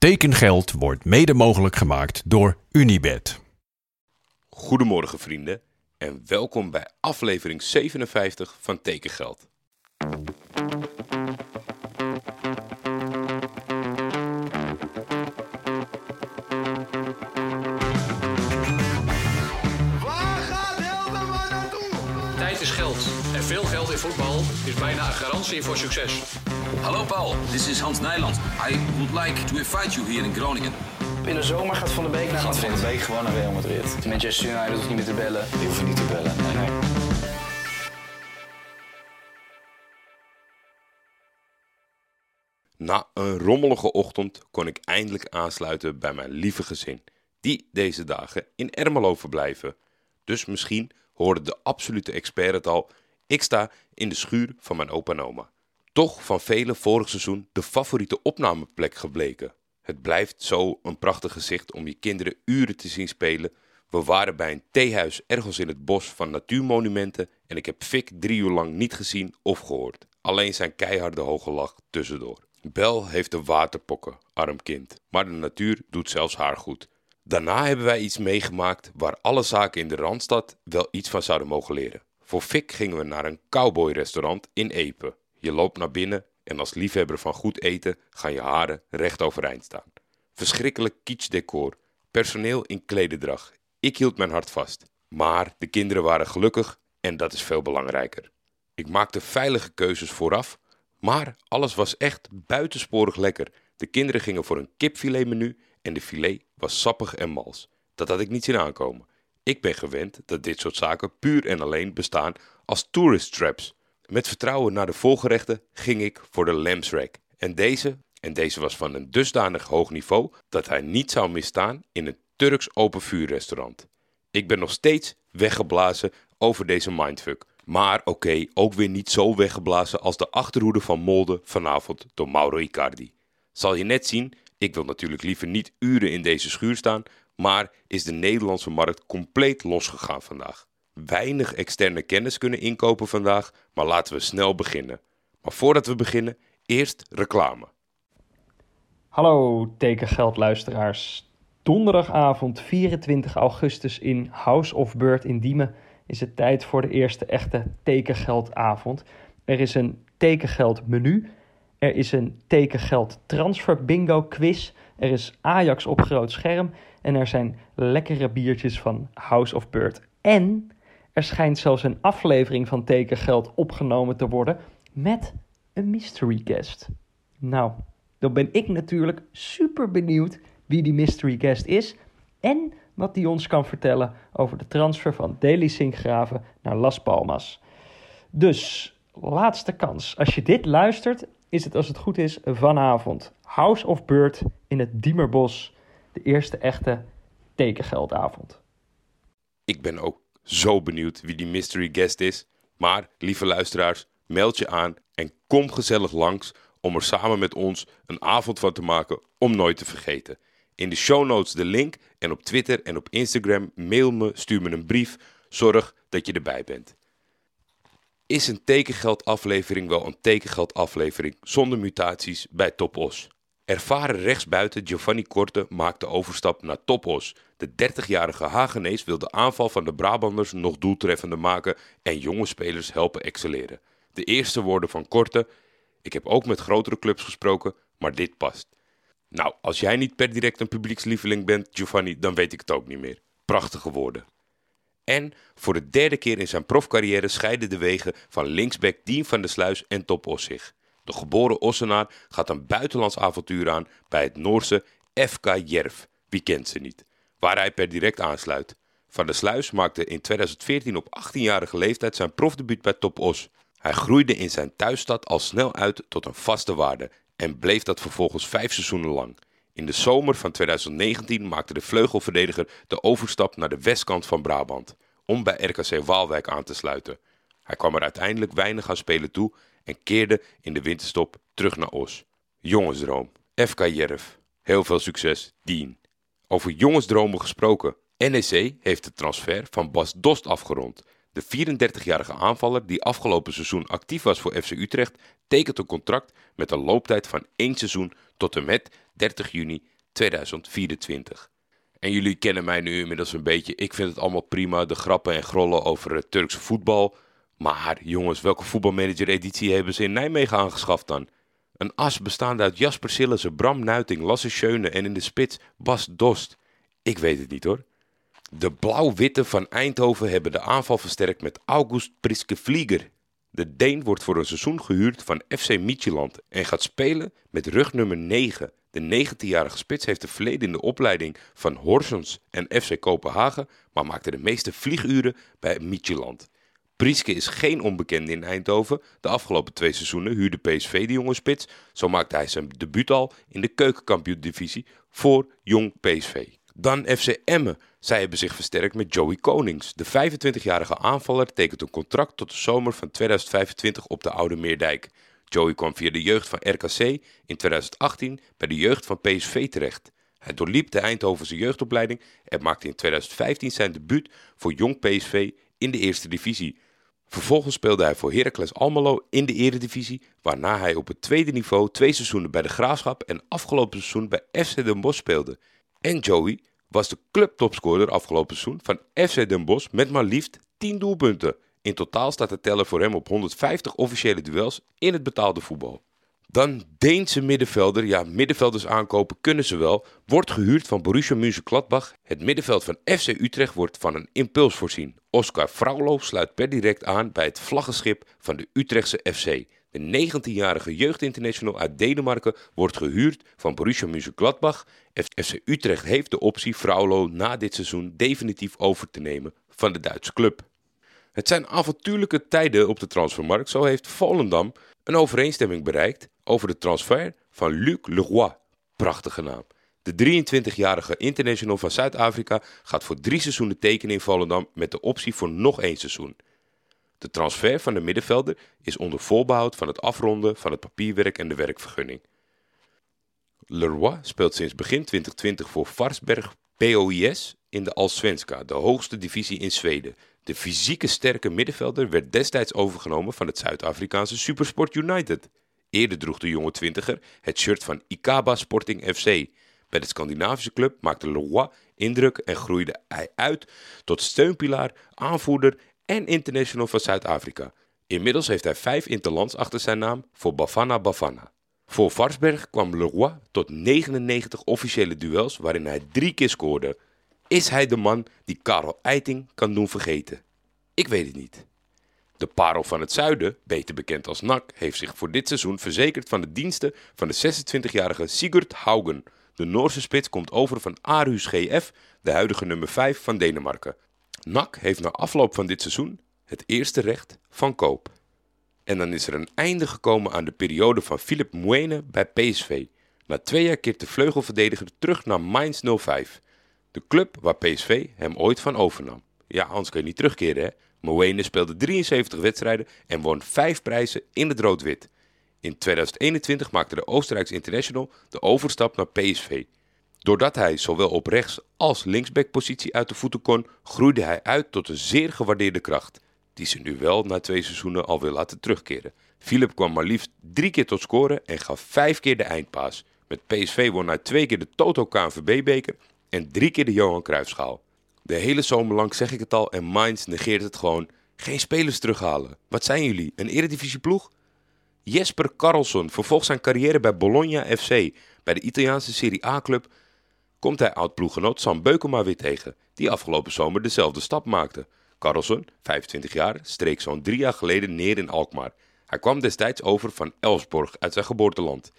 Tekengeld wordt mede mogelijk gemaakt door Unibed. Goedemorgen vrienden en welkom bij aflevering 57 van Tekengeld. Voor succes. Hallo Paul, this is Hans Nijland. I would like to invite you here in Groningen. In de zomer gaat Van de Beek naar Gaat Van de Beek gewoon naar Real Madrid. Manchester United hoeft niet meer te bellen. Die hoeven niet te bellen. Nee, nee. Na een rommelige ochtend kon ik eindelijk aansluiten bij mijn lieve gezin, die deze dagen in Ermelo verblijven. Dus misschien hoorde de absolute expert het al, ik sta in de schuur van mijn opa en oma. Toch van velen vorig seizoen de favoriete opnameplek gebleken. Het blijft zo een prachtig gezicht om je kinderen uren te zien spelen. We waren bij een theehuis ergens in het bos van natuurmonumenten en ik heb Fik drie uur lang niet gezien of gehoord. Alleen zijn keiharde hoge lach tussendoor. Bel heeft de waterpokken, arm kind, maar de natuur doet zelfs haar goed. Daarna hebben wij iets meegemaakt waar alle zaken in de Randstad wel iets van zouden mogen leren. Voor Fik gingen we naar een cowboyrestaurant in Epe. Je loopt naar binnen en als liefhebber van goed eten gaan je haren recht overeind staan. Verschrikkelijk kitsch decor, personeel in klededrag. Ik hield mijn hart vast. Maar de kinderen waren gelukkig en dat is veel belangrijker. Ik maakte veilige keuzes vooraf, maar alles was echt buitensporig lekker. De kinderen gingen voor een kipfiletmenu en de filet was sappig en mals. Dat had ik niet zien aankomen. Ik ben gewend dat dit soort zaken puur en alleen bestaan als tourist traps. Met vertrouwen naar de volgerechten ging ik voor de lambs rack. En deze, en deze was van een dusdanig hoog niveau dat hij niet zou misstaan in een Turks open vuurrestaurant. Ik ben nog steeds weggeblazen over deze mindfuck. Maar oké, ook weer niet zo weggeblazen als de achterhoede van Molde vanavond door Mauro Icardi. Zal je net zien, ik wil natuurlijk liever niet uren in deze schuur staan, maar is de Nederlandse markt compleet losgegaan vandaag. Weinig externe kennis kunnen inkopen vandaag, maar laten we snel beginnen. Maar voordat we beginnen, eerst reclame. Hallo tekengeldluisteraars. Donderdagavond 24 augustus in House of Bird in Diemen is het tijd voor de eerste echte tekengeldavond. Er is een tekengeld menu, er is een tekengeld transfer bingo quiz, er is Ajax op groot scherm en er zijn lekkere biertjes van House of Bird. En er schijnt zelfs een aflevering van tekengeld opgenomen te worden met een mystery guest. Nou, dan ben ik natuurlijk super benieuwd wie die mystery guest is en wat die ons kan vertellen over de transfer van Daily Sinkgraven naar Las Palmas. Dus, laatste kans. Als je dit luistert, is het als het goed is vanavond House of Bird in het Diemerbos, de eerste echte tekengeldavond. Ik ben ook zo benieuwd wie die mystery guest is. Maar, lieve luisteraars, meld je aan en kom gezellig langs om er samen met ons een avond van te maken om nooit te vergeten. In de show notes de link en op Twitter en op Instagram mail me, stuur me een brief. Zorg dat je erbij bent. Is een tekengeldaflevering wel een tekengeldaflevering zonder mutaties bij Topos? Ervaren rechtsbuiten Giovanni Korte maakt de overstap naar Topos. De 30-jarige Hagenees wil de aanval van de Brabanders nog doeltreffender maken en jonge spelers helpen excelleren. De eerste woorden van Korte: Ik heb ook met grotere clubs gesproken, maar dit past. Nou, als jij niet per direct een publiekslieveling bent, Giovanni, dan weet ik het ook niet meer. Prachtige woorden. En voor de derde keer in zijn profcarrière scheiden de wegen van linksback Dien van der Sluis en Top Os zich. De geboren Ossenaar gaat een buitenlands avontuur aan bij het Noorse FK Jerv. Wie kent ze niet? Waar hij per direct aansluit. Van der Sluis maakte in 2014 op 18-jarige leeftijd zijn profdebuut bij Top Os. Hij groeide in zijn thuisstad al snel uit tot een vaste waarde en bleef dat vervolgens vijf seizoenen lang. In de zomer van 2019 maakte de vleugelverdediger de overstap naar de westkant van Brabant om bij RKC Waalwijk aan te sluiten. Hij kwam er uiteindelijk weinig aan spelen toe en keerde in de winterstop terug naar Os. Jongensdroom, FK Jerv. Heel veel succes, Dien. Over jongensdromen gesproken. NEC heeft de transfer van Bas Dost afgerond. De 34-jarige aanvaller die afgelopen seizoen actief was voor FC Utrecht, tekent een contract met een looptijd van één seizoen tot en met 30 juni 2024. En jullie kennen mij nu inmiddels een beetje. Ik vind het allemaal prima, de grappen en grollen over het Turkse voetbal. Maar jongens, welke voetbalmanager-editie hebben ze in Nijmegen aangeschaft dan? Een as bestaande uit Jasper Sillissen, Bram Nuiting, Lasse Schöne en in de spits Bas Dost. Ik weet het niet hoor. De blauw-witte van Eindhoven hebben de aanval versterkt met August Priske Vlieger. De Deen wordt voor een seizoen gehuurd van FC Midtjylland en gaat spelen met rug nummer 9. De 19-jarige spits heeft een verleden in de opleiding van Horsens en FC Kopenhagen, maar maakte de meeste vlieguren bij Midtjylland. Prieske is geen onbekende in Eindhoven. De afgelopen twee seizoenen huurde PSV de jonge spits. Zo maakte hij zijn debuut al in de keukenkampioen-divisie voor jong PSV. Dan FC Emmen. Zij hebben zich versterkt met Joey Konings. De 25-jarige aanvaller tekent een contract tot de zomer van 2025 op de Oude Meerdijk. Joey kwam via de jeugd van RKC in 2018 bij de jeugd van PSV terecht. Hij doorliep de Eindhovense jeugdopleiding en maakte in 2015 zijn debuut voor jong PSV in de eerste divisie. Vervolgens speelde hij voor Heracles Almelo in de eredivisie, waarna hij op het tweede niveau twee seizoenen bij de Graafschap en afgelopen seizoen bij FC Den Bosch speelde. En Joey was de clubtopscorer afgelopen seizoen van FC Den Bosch met maar liefst 10 doelpunten. In totaal staat de teller voor hem op 150 officiële duels in het betaalde voetbal. Dan Deense middenvelder, ja middenvelders aankopen kunnen ze wel, wordt gehuurd van Borussia Mönchengladbach. Het middenveld van FC Utrecht wordt van een impuls voorzien. Oscar Fraulo sluit per direct aan bij het vlaggenschip van de Utrechtse FC. De 19-jarige jeugdinternational uit Denemarken wordt gehuurd van Borussia Mönchengladbach. FC Utrecht heeft de optie Fraulo na dit seizoen definitief over te nemen van de Duitse club. Het zijn avontuurlijke tijden op de transfermarkt. Zo heeft Volendam een overeenstemming bereikt over de transfer van Luc Leroy. Prachtige naam. De 23-jarige international van Zuid-Afrika gaat voor drie seizoenen tekenen in Volendam met de optie voor nog één seizoen. De transfer van de middenvelder is onder voorbehoud van het afronden van het papierwerk en de werkvergunning. Leroy speelt sinds begin 2020 voor Varsberg POIS in de Allsvenska, de hoogste divisie in Zweden. De fysieke sterke middenvelder werd destijds overgenomen van het Zuid-Afrikaanse Supersport United. Eerder droeg de jonge twintiger het shirt van Ikaba Sporting FC. Bij de Scandinavische club maakte Leroy indruk en groeide hij uit tot steunpilaar, aanvoerder en international van Zuid-Afrika. Inmiddels heeft hij vijf interlands achter zijn naam voor Bafana Bafana. Voor Varsberg kwam Leroy tot 99 officiële duels waarin hij drie keer scoorde. Is hij de man die Karel Eiting kan doen vergeten? Ik weet het niet. De parel van het zuiden, beter bekend als NAC, heeft zich voor dit seizoen verzekerd van de diensten van de 26-jarige Sigurd Haugen. De Noorse spits komt over van Aarhus GF, de huidige nummer 5 van Denemarken. NAC heeft na afloop van dit seizoen het eerste recht van koop. En dan is er een einde gekomen aan de periode van Philip Moene bij PSV. Na twee jaar keert de vleugelverdediger terug naar Mainz 05. De club waar PSV hem ooit van overnam. Ja, anders kun je niet terugkeren hè. Moene speelde 73 wedstrijden en won 5 prijzen in het rood-wit. In 2021 maakte de Oostenrijkse international de overstap naar PSV. Doordat hij zowel op rechts- als linksbackpositie uit de voeten kon, groeide hij uit tot een zeer gewaardeerde kracht, die ze nu wel na twee seizoenen al wil laten terugkeren. Philip kwam maar liefst drie keer tot scoren en gaf vijf keer de eindpaas. Met PSV won hij twee keer de Toto KNVB-beker en drie keer de Johan Cruijffschaal. De hele zomer lang zeg ik het al en Mainz negeert het gewoon. Geen spelers terughalen. Wat zijn jullie, een eredivisieploeg? Jesper Karlsson vervolgt zijn carrière bij Bologna FC. Bij de Italiaanse Serie A-club komt hij oud-ploeggenoot Sam Beukema weer tegen, die afgelopen zomer dezelfde stap maakte. Karlsson, 25 jaar, streek zo'n drie jaar geleden neer in Alkmaar. Hij kwam destijds over van Elfsborg uit zijn geboorteland.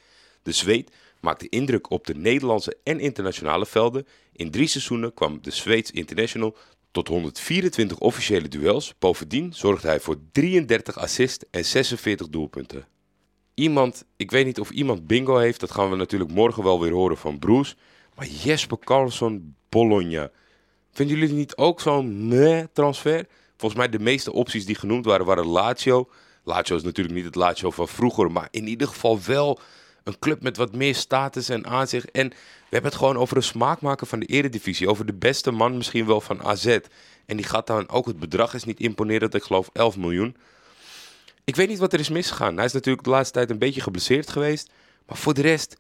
De Zweed maakte indruk op de Nederlandse en internationale velden. In drie seizoenen kwam de Zweeds International tot 124 officiële duels. Bovendien zorgde hij voor 33 assists en 46 doelpunten. Iemand, ik weet niet of iemand bingo heeft, dat gaan we natuurlijk morgen wel weer horen van Bruce. Maar Jesper Karlsson, Bologna. Vinden jullie niet ook zo'n meh transfer? Volgens mij de meeste opties die genoemd waren, waren Lazio. Lazio is natuurlijk niet het Lazio van vroeger, maar in ieder geval wel een club met wat meer status en aanzicht. En we hebben het gewoon over een smaakmaker van de eredivisie. Over de beste man misschien wel van AZ. En die gaat dan ook, het bedrag is niet imponerend, ik geloof 11 miljoen. Ik weet niet wat er is misgegaan. Hij is natuurlijk de laatste tijd een beetje geblesseerd geweest. Maar voor de rest,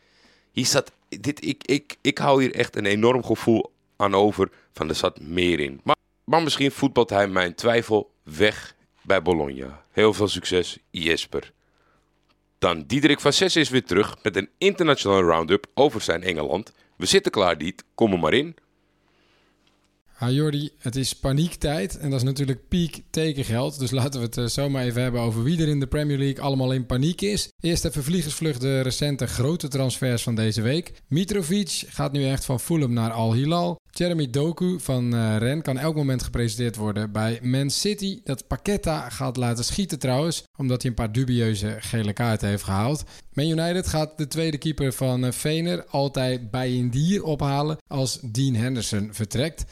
Hier zat, dit, ik, ik, ik hou hier echt een enorm gevoel aan over van er zat meer in. Maar, maar misschien voetbalt hij mijn twijfel weg bij Bologna. Heel veel succes, Jesper. Dan Diederik van Zes is weer terug met een internationale roundup over zijn Engeland. We zitten klaar, Diet. Kom er maar in. Ha Jordi, het is paniektijd en dat is natuurlijk piek tekengeld. Dus laten we het uh, zomaar even hebben over wie er in de Premier League allemaal in paniek is. Eerst even vliegersvlucht de recente grote transfers van deze week. Mitrovic gaat nu echt van Fulham naar Al Hilal. Jeremy Doku van uh, Ren kan elk moment gepresenteerd worden bij Man City. Dat Paqueta gaat laten schieten trouwens, omdat hij een paar dubieuze gele kaarten heeft gehaald. Man United gaat de tweede keeper van uh, altijd bij een dier ophalen als Dean Henderson vertrekt.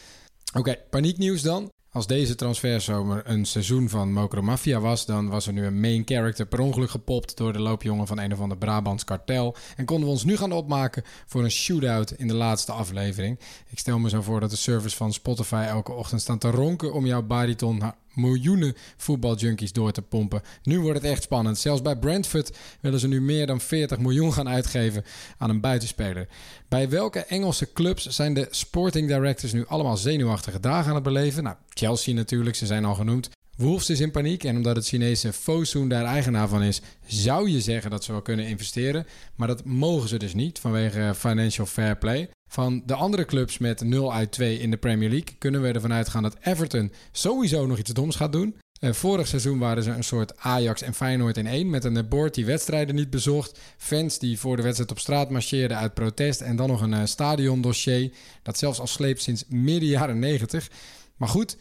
Oké, okay, panieknieuws dan. Als deze transferzomer een seizoen van Mokro Mafia was, dan was er nu een main character per ongeluk gepopt door de loopjongen van een of ander Brabants kartel. En konden we ons nu gaan opmaken voor een shootout in de laatste aflevering. Ik stel me zo voor dat de service van Spotify elke ochtend staat te ronken om jouw bariton miljoenen voetbaljunkies door te pompen. Nu wordt het echt spannend. Zelfs bij Brentford willen ze nu meer dan 40 miljoen gaan uitgeven aan een buitenspeler. Bij welke Engelse clubs zijn de sporting directors nu allemaal zenuwachtige dagen aan het beleven? Nou, Chelsea natuurlijk, ze zijn al genoemd. Wolves is in paniek en omdat het Chinese Fosun daar eigenaar van is, zou je zeggen dat ze wel kunnen investeren. Maar dat mogen ze dus niet vanwege financial fair play. Van de andere clubs met 0 uit 2 in de Premier League kunnen we ervan uitgaan dat Everton sowieso nog iets doms gaat doen. Uh, vorig seizoen waren ze een soort Ajax en Feyenoord in één. Met een board die wedstrijden niet bezocht. Fans die voor de wedstrijd op straat marcheerden uit protest. En dan nog een uh, stadiondossier. Dat zelfs al sleept sinds midden jaren 90. Maar goed,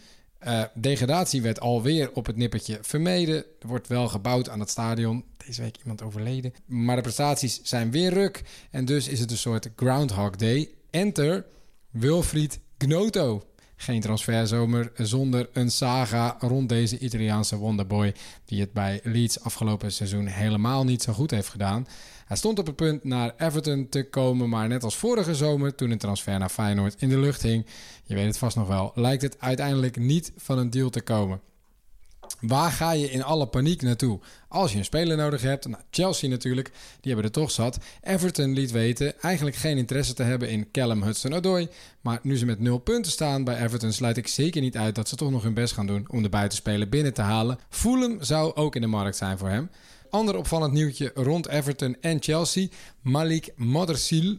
degradatie werd alweer op het nippertje vermeden. Er wordt wel gebouwd aan het stadion. Deze week iemand overleden. Maar de prestaties zijn weer ruk. En dus is het een soort Groundhog Day. Enter Wilfried Gnoto. Geen transferzomer zonder een saga rond deze Italiaanse wonderboy. Die het bij Leeds afgelopen seizoen helemaal niet zo goed heeft gedaan. Hij stond op het punt naar Everton te komen, maar net als vorige zomer, toen een transfer naar Feyenoord in de lucht hing, je weet het vast nog wel, lijkt het uiteindelijk niet van een deal te komen. Waar ga je in alle paniek naartoe? Als je een speler nodig hebt, nou, Chelsea natuurlijk, die hebben er toch zat. Everton liet weten eigenlijk geen interesse te hebben in Callum Hudson-Odoi. Maar nu ze met nul punten staan bij Everton, sluit ik zeker niet uit dat ze toch nog hun best gaan doen om de buitenspeler binnen te halen. Fulham zou ook in de markt zijn voor hem. Ander opvallend nieuwtje rond Everton en Chelsea. Malik Modersil,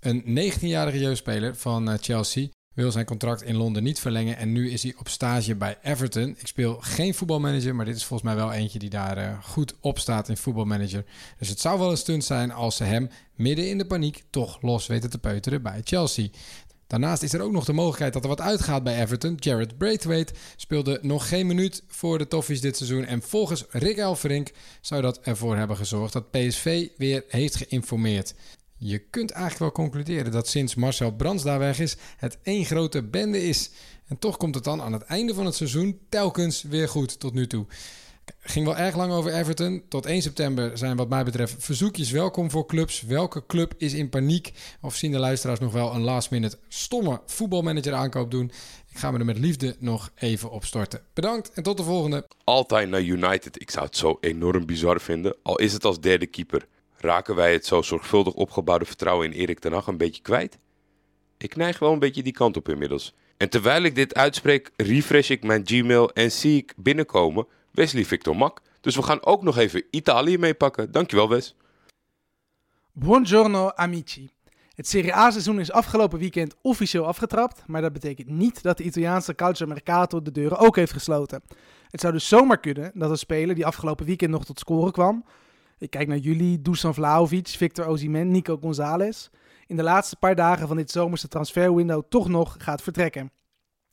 een 19-jarige jeugdspeler van Chelsea, wil zijn contract in Londen niet verlengen en nu is hij op stage bij Everton. Ik speel geen voetbalmanager, maar dit is volgens mij wel eentje die daar uh, goed op staat in voetbalmanager. Dus het zou wel een stunt zijn als ze hem midden in de paniek toch los weten te peuteren bij Chelsea. Daarnaast is er ook nog de mogelijkheid dat er wat uitgaat bij Everton. Jared Braithwaite speelde nog geen minuut voor de Toffees dit seizoen. En volgens Rick Elferink zou dat ervoor hebben gezorgd dat PSV weer heeft geïnformeerd. Je kunt eigenlijk wel concluderen dat sinds Marcel Brands daar weg is, het één grote bende is. En toch komt het dan aan het einde van het seizoen telkens weer goed tot nu toe. Ging wel erg lang over Everton. Tot 1 september zijn wat mij betreft verzoekjes welkom voor clubs. Welke club is in paniek? Of zien de luisteraars nog wel een last minute stomme voetbalmanager aankoop doen? Ik ga me er met liefde nog even op storten. Bedankt en tot de volgende. Altijd naar United. Ik zou het zo enorm bizar vinden. Al is het als derde keeper. Raken wij het zo zorgvuldig opgebouwde vertrouwen in Erik ten Hag een beetje kwijt? Ik neig wel een beetje die kant op inmiddels. En terwijl ik dit uitspreek, refresh ik mijn Gmail en zie ik binnenkomen Wesley Victor Mak. Dus we gaan ook nog even Italië meepakken. Dankjewel Wes. Buongiorno amici. Het Serie A-seizoen is afgelopen weekend officieel afgetrapt, maar dat betekent niet dat de Italiaanse Calcio Mercato de deuren ook heeft gesloten. Het zou dus zomaar kunnen dat een speler die afgelopen weekend nog tot scoren kwam, ik kijk naar jullie, Dusan Vlaovic, Victor Osimhen, Nico Gonzalez, in de laatste paar dagen van dit zomerse transferwindow toch nog gaat vertrekken.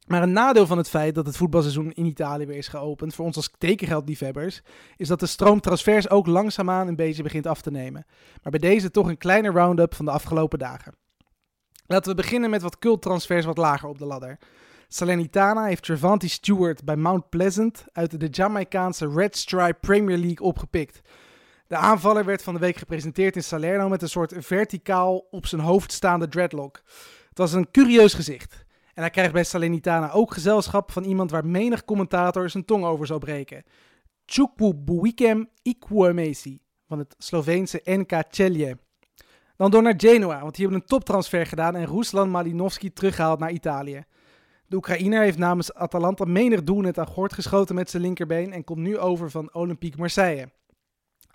Maar een nadeel van het feit dat het voetbalseizoen in Italië weer is geopend voor ons als tekengeldliefhebbers, is dat de stroom transfers ook langzaamaan een beetje begint af te nemen. Maar bij deze toch een kleine round-up van de afgelopen dagen. Laten we beginnen met wat culttransfers wat lager op de ladder. Salernitana heeft Travanti Stewart bij Mount Pleasant uit de Jamaicaanse Red Stripe Premier League opgepikt. De aanvaller werd van de week gepresenteerd in Salerno met een soort verticaal op zijn hoofd staande dreadlock. Het was een curieus gezicht. En hij krijgt bij Salernitana ook gezelschap van iemand waar menig commentator zijn tong over zou breken. Chukwu Buikem Ikwemesi van het Sloveense NK Celje. Dan door naar Genoa, want die hebben een toptransfer gedaan en Ruslan Malinovski teruggehaald naar Italië. De Oekraïner heeft namens Atalanta menig doelnet aan gort geschoten met zijn linkerbeen en komt nu over van Olympique Marseille.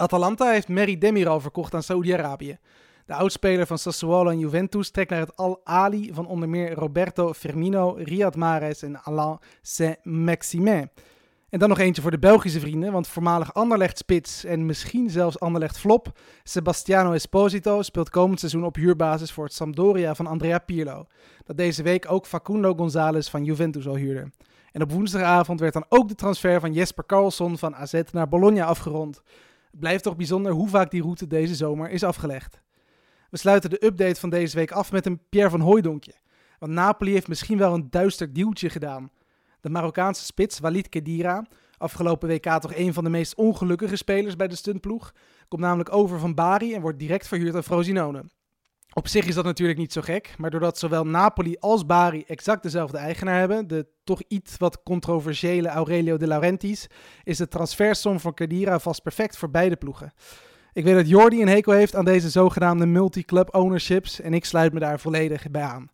Atalanta heeft Meri Demiral verkocht aan Saudi-Arabië. De oudspeler van Sassuolo en Juventus trekt naar het Al-Ali van onder meer Roberto Firmino, Riyad Mahrez en Alain Saint-Maximin. En dan nog eentje voor de Belgische vrienden, want voormalig Anderlecht-spits en misschien zelfs Anderlecht-flop, Sebastiano Esposito speelt komend seizoen op huurbasis voor het Sampdoria van Andrea Pirlo, dat deze week ook Facundo González van Juventus al huurde. En op woensdagavond werd dan ook de transfer van Jesper Karlsson van AZ naar Bologna afgerond. Blijft toch bijzonder hoe vaak die route deze zomer is afgelegd. We sluiten de update van deze week af met een Pierre van Hooidonkje. Want Napoli heeft misschien wel een duister duwtje gedaan. De Marokkaanse spits Walid Kedira, afgelopen WK toch een van de meest ongelukkige spelers bij de stuntploeg, komt namelijk over van Bari en wordt direct verhuurd aan Frosinone. Op zich is dat natuurlijk niet zo gek, maar doordat zowel Napoli als Bari exact dezelfde eigenaar hebben, de toch iets wat controversiële Aurelio De Laurentiis, is de transfersom van Kedira vast perfect voor beide ploegen. Ik weet dat Jordi een hekel heeft aan deze zogenaamde multi-club ownerships en ik sluit me daar volledig bij aan.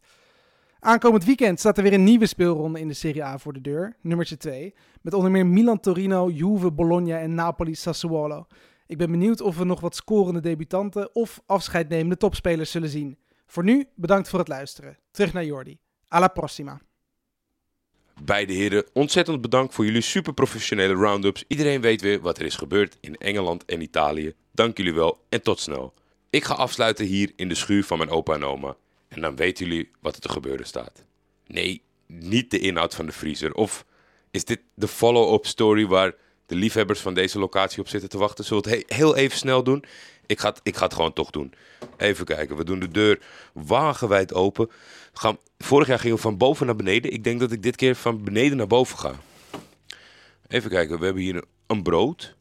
Aankomend weekend staat er weer een nieuwe speelronde in de Serie A voor de deur, nummertje 2, met onder meer Milan Torino, Juve Bologna en Napoli Sassuolo. Ik ben benieuwd of we nog wat scorende debutanten of afscheidnemende topspelers zullen zien. Voor nu, bedankt voor het luisteren. Terug naar Jordi. Alla prossima. Beide heren, ontzettend bedankt voor jullie super professionele roundups. Iedereen weet weer wat er is gebeurd in Engeland en Italië. Dank jullie wel en tot snel. Ik ga afsluiten hier in de schuur van mijn opa en oma. En dan weten jullie wat er te gebeuren staat. Nee, niet de inhoud van de vriezer. Of is dit de follow-up story waar de liefhebbers van deze locatie op zitten te wachten? Zullen we het he- heel even snel doen? Ik ga, het, ik ga het gewoon toch doen. Even kijken, we doen de deur wagenwijd open. Gaan, vorig jaar gingen we van boven naar beneden. Ik denk dat ik dit keer van beneden naar boven ga. Even kijken, we hebben hier een brood.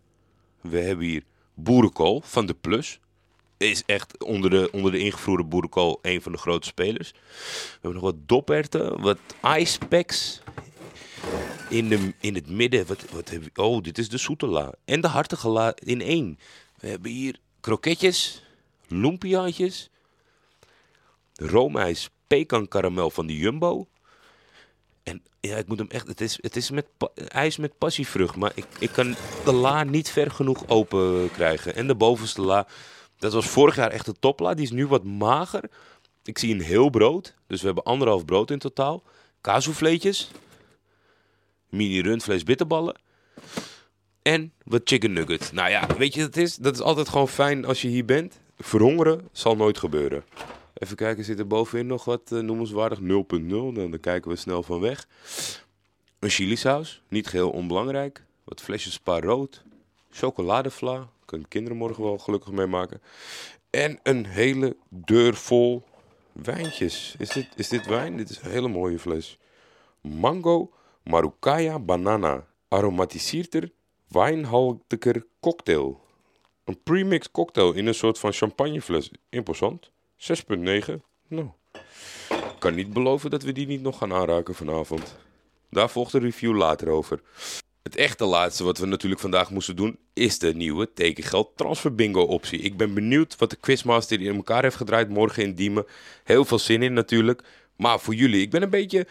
We hebben hier boerenkool van de Plus. Is echt onder de, onder de ingevroerde boerenkool een van de grote spelers. We hebben nog wat doperten, wat ice packs. In, de, in het midden, wat, wat heb je? Oh, dit is de zoete la. En de hartige la in één. We hebben hier kroketjes, lumpiaatjes, roomijs, pekan karamel van de Jumbo. En ja, ik moet hem echt. Het is, het is met ijs met passievrucht. Maar ik, ik kan de la niet ver genoeg open krijgen. En de bovenste la. Dat was vorig jaar echt de topla. Die is nu wat mager. Ik zie een heel brood. Dus we hebben anderhalf brood in totaal. Kaassouffleetjes. Mini rundvlees bitterballen. En wat chicken nuggets. Nou ja, weet je wat is? Dat is altijd gewoon fijn als je hier bent. Verhongeren zal nooit gebeuren. Even kijken, zit er bovenin nog wat eh, noemenswaardig? 0.0, dan, dan kijken we snel van weg. Een chilisaus, niet geheel onbelangrijk. Wat flesjes spa rood. Chocoladevla, kunnen kinderen morgen wel gelukkig mee maken. En een hele deur vol wijntjes. Is dit, is dit wijn? Dit is een hele mooie fles. Mango Marukaya Banana. Aromatisierter wijnhaltiger cocktail. Een premixed cocktail in een soort van champagnefles. Imposant. 6,9. Nou, kan niet beloven dat we die niet nog gaan aanraken vanavond. Daar volgt een review later over. Het echte laatste wat we natuurlijk vandaag moesten doen is de nieuwe tekengeld transfer bingo optie. Ik ben benieuwd wat de quizmaster in elkaar heeft gedraaid morgen in Diemen. Heel veel zin in natuurlijk. Maar voor jullie, ik ben een beetje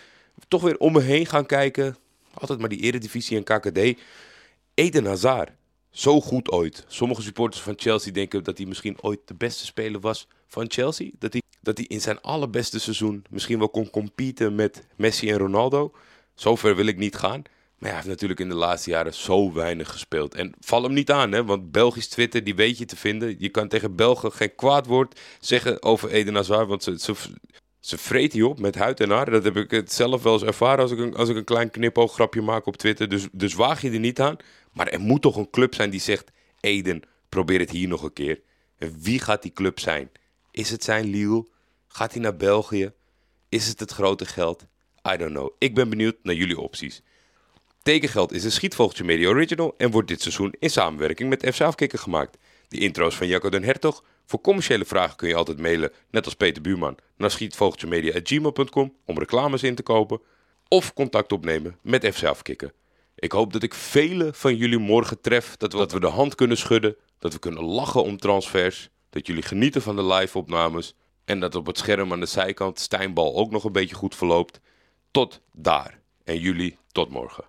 toch weer om me heen gaan kijken. Altijd maar die eredivisie en KKD. Eden Hazard. Zo goed ooit. Sommige supporters van Chelsea denken dat hij misschien ooit de beste speler was van Chelsea. Dat hij, dat hij in zijn allerbeste seizoen misschien wel kon competen met Messi en Ronaldo. Zover wil ik niet gaan. Maar hij heeft natuurlijk in de laatste jaren zo weinig gespeeld. En val hem niet aan, hè? want Belgisch Twitter, die weet je te vinden. Je kan tegen Belgen geen kwaad woord zeggen over Eden Hazard, want ze, ze, ze vreet hij op met huid en haar. Dat heb ik het zelf wel eens ervaren als ik een, als ik een klein knipooggrapje maak op Twitter. Dus, dus waag je er niet aan. Maar er moet toch een club zijn die zegt, Eden, probeer het hier nog een keer. En wie gaat die club zijn? Is het zijn Lille? Gaat hij naar België? Is het het grote geld? I don't know. Ik ben benieuwd naar jullie opties. Tekengeld is een Schietvogeltje Media Original en wordt dit seizoen in samenwerking met FC Afkikker gemaakt. De intro's van Jacco den Hertog. Voor commerciële vragen kun je altijd mailen, net als Peter Buurman, naar schietvogeltjemedia.gmail.com om reclames in te kopen. Of contact opnemen met FC Afkikker. Ik hoop dat ik vele van jullie morgen tref, dat we, dat we de hand kunnen schudden, dat we kunnen lachen om transfers, dat jullie genieten van de live-opnames en dat op het scherm aan de zijkant Stijnbal ook nog een beetje goed verloopt. Tot daar en jullie tot morgen.